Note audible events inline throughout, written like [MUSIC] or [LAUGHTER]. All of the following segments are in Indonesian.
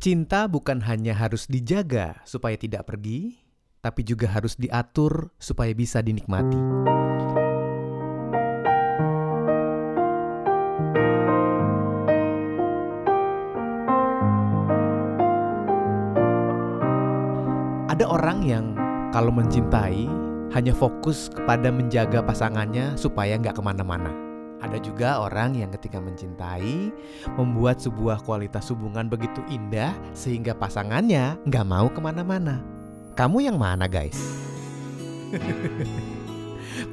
Cinta bukan hanya harus dijaga supaya tidak pergi, tapi juga harus diatur supaya bisa dinikmati. Ada orang yang kalau mencintai hanya fokus kepada menjaga pasangannya supaya nggak ke mana-mana. Ada juga orang yang ketika mencintai membuat sebuah kualitas hubungan begitu indah sehingga pasangannya nggak mau ke mana-mana. Kamu yang mana guys? [LAUGHS]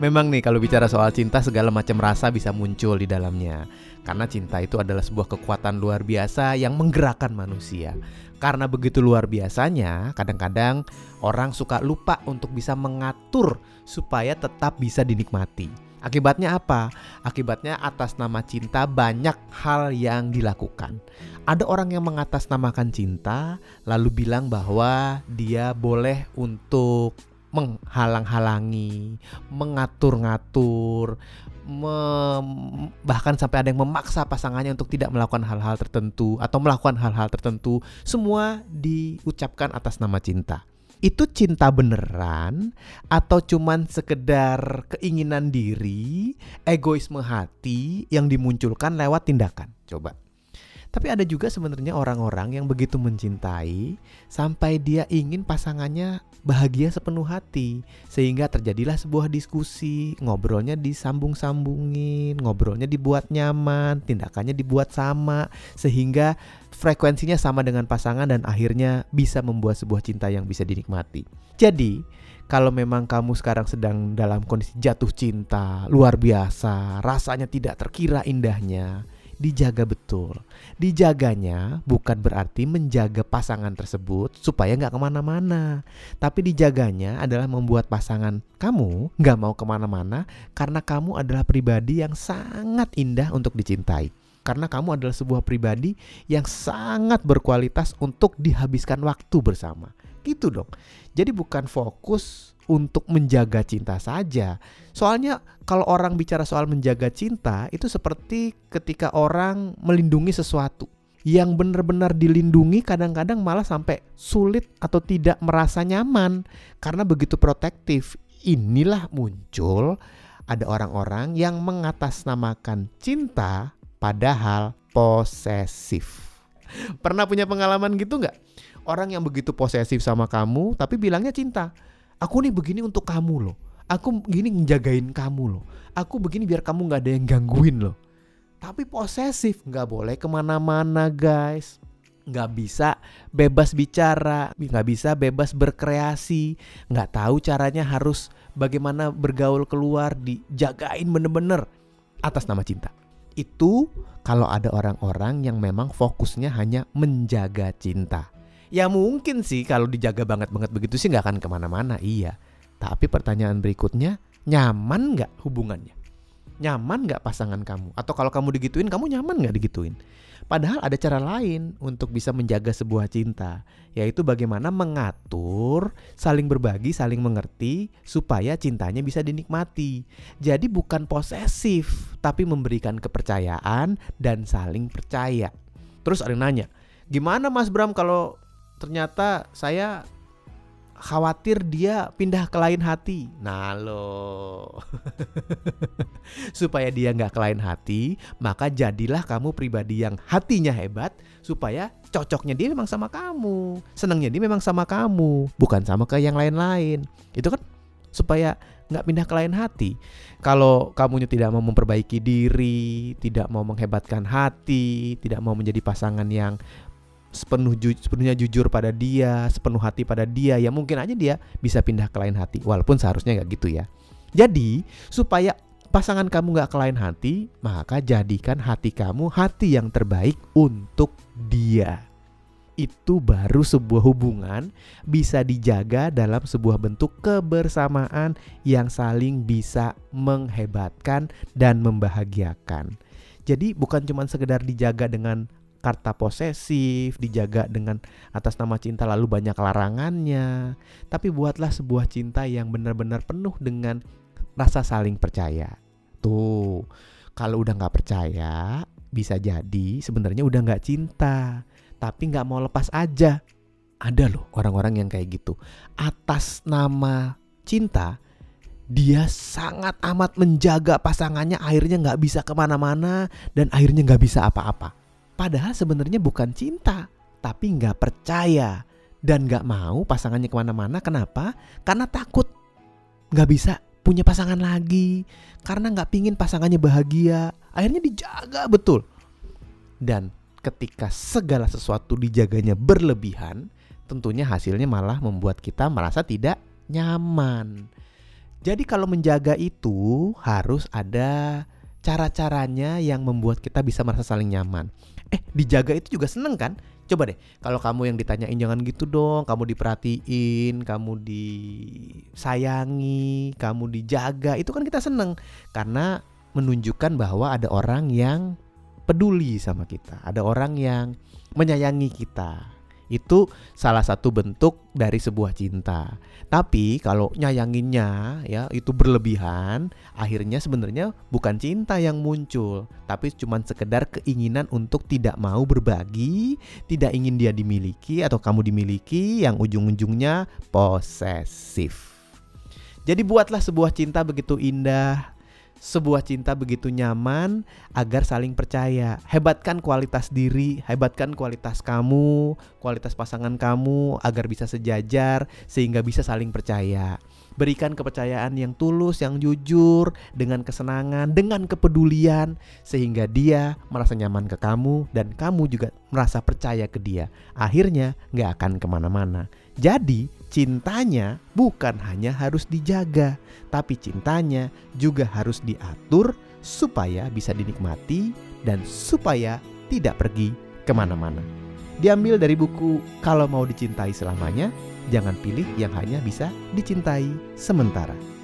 Memang nih kalau bicara soal cinta segala macam rasa bisa muncul di dalamnya. Karena cinta itu adalah sebuah kekuatan luar biasa yang menggerakkan manusia. Karena begitu luar biasanya, kadang-kadang orang suka lupa untuk bisa mengatur supaya tetap bisa dinikmati. Akibatnya apa? Akibatnya atas nama cinta banyak hal yang dilakukan. Ada orang yang mengatasnamakan cinta lalu bilang bahwa dia boleh untuk menghalang-halangi, mengatur-ngatur, mem- bahkan sampai ada yang memaksa pasangannya untuk tidak melakukan hal-hal tertentu atau melakukan hal-hal tertentu, semua diucapkan atas nama cinta. Itu cinta beneran atau cuman sekedar keinginan diri, egoisme hati yang dimunculkan lewat tindakan? Coba. Tapi ada juga sebenarnya orang-orang yang begitu mencintai sampai dia ingin pasangannya bahagia sepenuh hati sehingga terjadilah sebuah diskusi, ngobrolnya disambung-sambungin, ngobrolnya dibuat nyaman, tindakannya dibuat sama sehingga frekuensinya sama dengan pasangan dan akhirnya bisa membuat sebuah cinta yang bisa dinikmati. Jadi, kalau memang kamu sekarang sedang dalam kondisi jatuh cinta luar biasa, rasanya tidak terkira indahnya, dijaga betul. Dijaganya bukan berarti menjaga pasangan tersebut supaya nggak ke mana-mana. Tapi dijaganya adalah membuat pasangan kamu nggak mau ke mana-mana karena kamu adalah pribadi yang sangat indah untuk dicintai. Karena kamu adalah sebuah pribadi yang sangat berkualitas untuk dihabiskan waktu bersama. Gitu dong. Jadi bukan fokus untuk menjaga cinta saja. Soalnya kalau orang bicara soal menjaga cinta itu seperti ketika orang melindungi sesuatu. Yang benar-benar dilindungi kadang-kadang malah sampai sulit atau tidak merasa nyaman karena begitu protektif. Inilah muncul ada orang-orang yang mengatasnamakan cinta padahal posesif. [LAUGHS] Pernah punya pengalaman gitu nggak? Orang yang begitu posesif sama kamu tapi bilangnya cinta. Aku nih begini untuk kamu loh. Aku gini ngejagain kamu loh. Aku begini biar kamu nggak ada yang gangguin loh. Tapi posesif nggak boleh ke mana-mana guys. Nggak bisa bebas bicara nggak bisa bebas berkreasi. Nggak tahu caranya harus bagaimana bergaul keluar dijagain bener-bener atas nama cinta. Itu kalau ada orang-orang yang memang fokusnya hanya menjaga cinta Ya mungkin sih kalau dijaga banget-banget begitu sih nggak akan ke mana-mana, iya. Tapi pertanyaan berikutnya, nyaman nggak hubungannya? Nyaman nggak pasangan kamu? Atau kalau kamu digituin, kamu nyaman nggak digituin? Padahal ada cara lain untuk bisa menjaga sebuah cinta, yaitu bagaimana mengatur, saling berbagi, saling mengerti, supaya cintanya bisa dinikmati. Jadi bukan posesif, tapi memberikan kepercayaan dan saling percaya. Terus ada yang nanya, gimana Mas Bram kalau ternyata saya khawatir dia pindah ke lain hati. Nah lo, [LAUGHS] supaya dia nggak ke lain hati, maka jadilah kamu pribadi yang hatinya hebat, supaya cocoknya dia memang sama kamu, senangnya dia memang sama kamu, bukan sama ke yang lain-lain. Itu kan supaya nggak pindah ke lain hati. Kalau kamunya tidak mau memperbaiki diri, tidak mau menghebatkan hati, tidak mau menjadi pasangan yang sepenuh ju sepenuhnya jujur pada dia, sepenuh hati pada dia, ya mungkin aja dia bisa pindah ke lain hati. Walaupun seharusnya nggak gitu ya. Jadi supaya pasangan kamu nggak ke lain hati, maka jadikan hati kamu hati yang terbaik untuk dia. Itu baru sebuah hubungan bisa dijaga dalam sebuah bentuk kebersamaan yang saling bisa menghebatkan dan membahagiakan. Jadi bukan cuma sekedar dijaga dengan karta posesif, dijaga dengan atas nama cinta lalu banyak larangannya. Tapi buatlah sebuah cinta yang benar-benar penuh dengan rasa saling percaya. Tuh, kalau udah nggak percaya, bisa jadi sebenarnya udah nggak cinta. tapi nggak mau lepas aja. Ada loh orang-orang yang kayak gitu. Atas nama cinta, dia sangat amat menjaga pasangannya akhirnya nggak bisa ke mana-mana dan akhirnya nggak bisa apa-apa. Padahal sebenarnya bukan cinta, tapi nggak percaya dan nggak mau pasangannya ke mana-mana. Kenapa? Karena takut nggak bisa punya pasangan lagi, karena nggak pingin pasangannya bahagia. Akhirnya dijaga betul. Dan ketika segala sesuatu dijaganya berlebihan, tentunya hasilnya malah membuat kita merasa tidak nyaman. Jadi kalau menjaga itu harus ada cara-caranya yang membuat kita bisa merasa saling nyaman. Eh, dijaga itu juga seneng kan? Coba deh, kalau kamu yang ditanyain jangan gitu dong, kamu diperhatiin, kamu disayangi, kamu dijaga, itu kan kita seneng karena menunjukkan bahwa ada orang yang peduli sama kita, ada orang yang menyayangi kita. Itu salah satu bentuk dari sebuah cinta. Tapi kalau nyayanginnya ya itu berlebihan, akhirnya sebenarnya bukan cinta yang muncul, tapi cuma sekedar keinginan untuk tidak mau berbagi, tidak ingin dia dimiliki atau kamu dimiliki yang ujung-ujungnya posesif. Jadi buatlah sebuah cinta begitu indah, sebuah cinta begitu nyaman agar saling percaya. Hebatkan kualitas diri, hebatkan kualitas kamu, kualitas pasangan kamu agar bisa sejajar sehingga bisa saling percaya. Berikan kepercayaan yang tulus, yang jujur, dengan kesenangan, dengan kepedulian, sehingga dia merasa nyaman ke kamu dan kamu juga merasa percaya ke dia. Akhirnya nggak akan ke mana-mana. Jadi cintanya bukan hanya harus dijaga, tapi cintanya juga harus diatur supaya bisa dinikmati dan supaya tidak pergi ke mana-mana. Diambil dari buku Kalau Mau Dicintai Selamanya, jangan pilih yang hanya bisa dicintai sementara.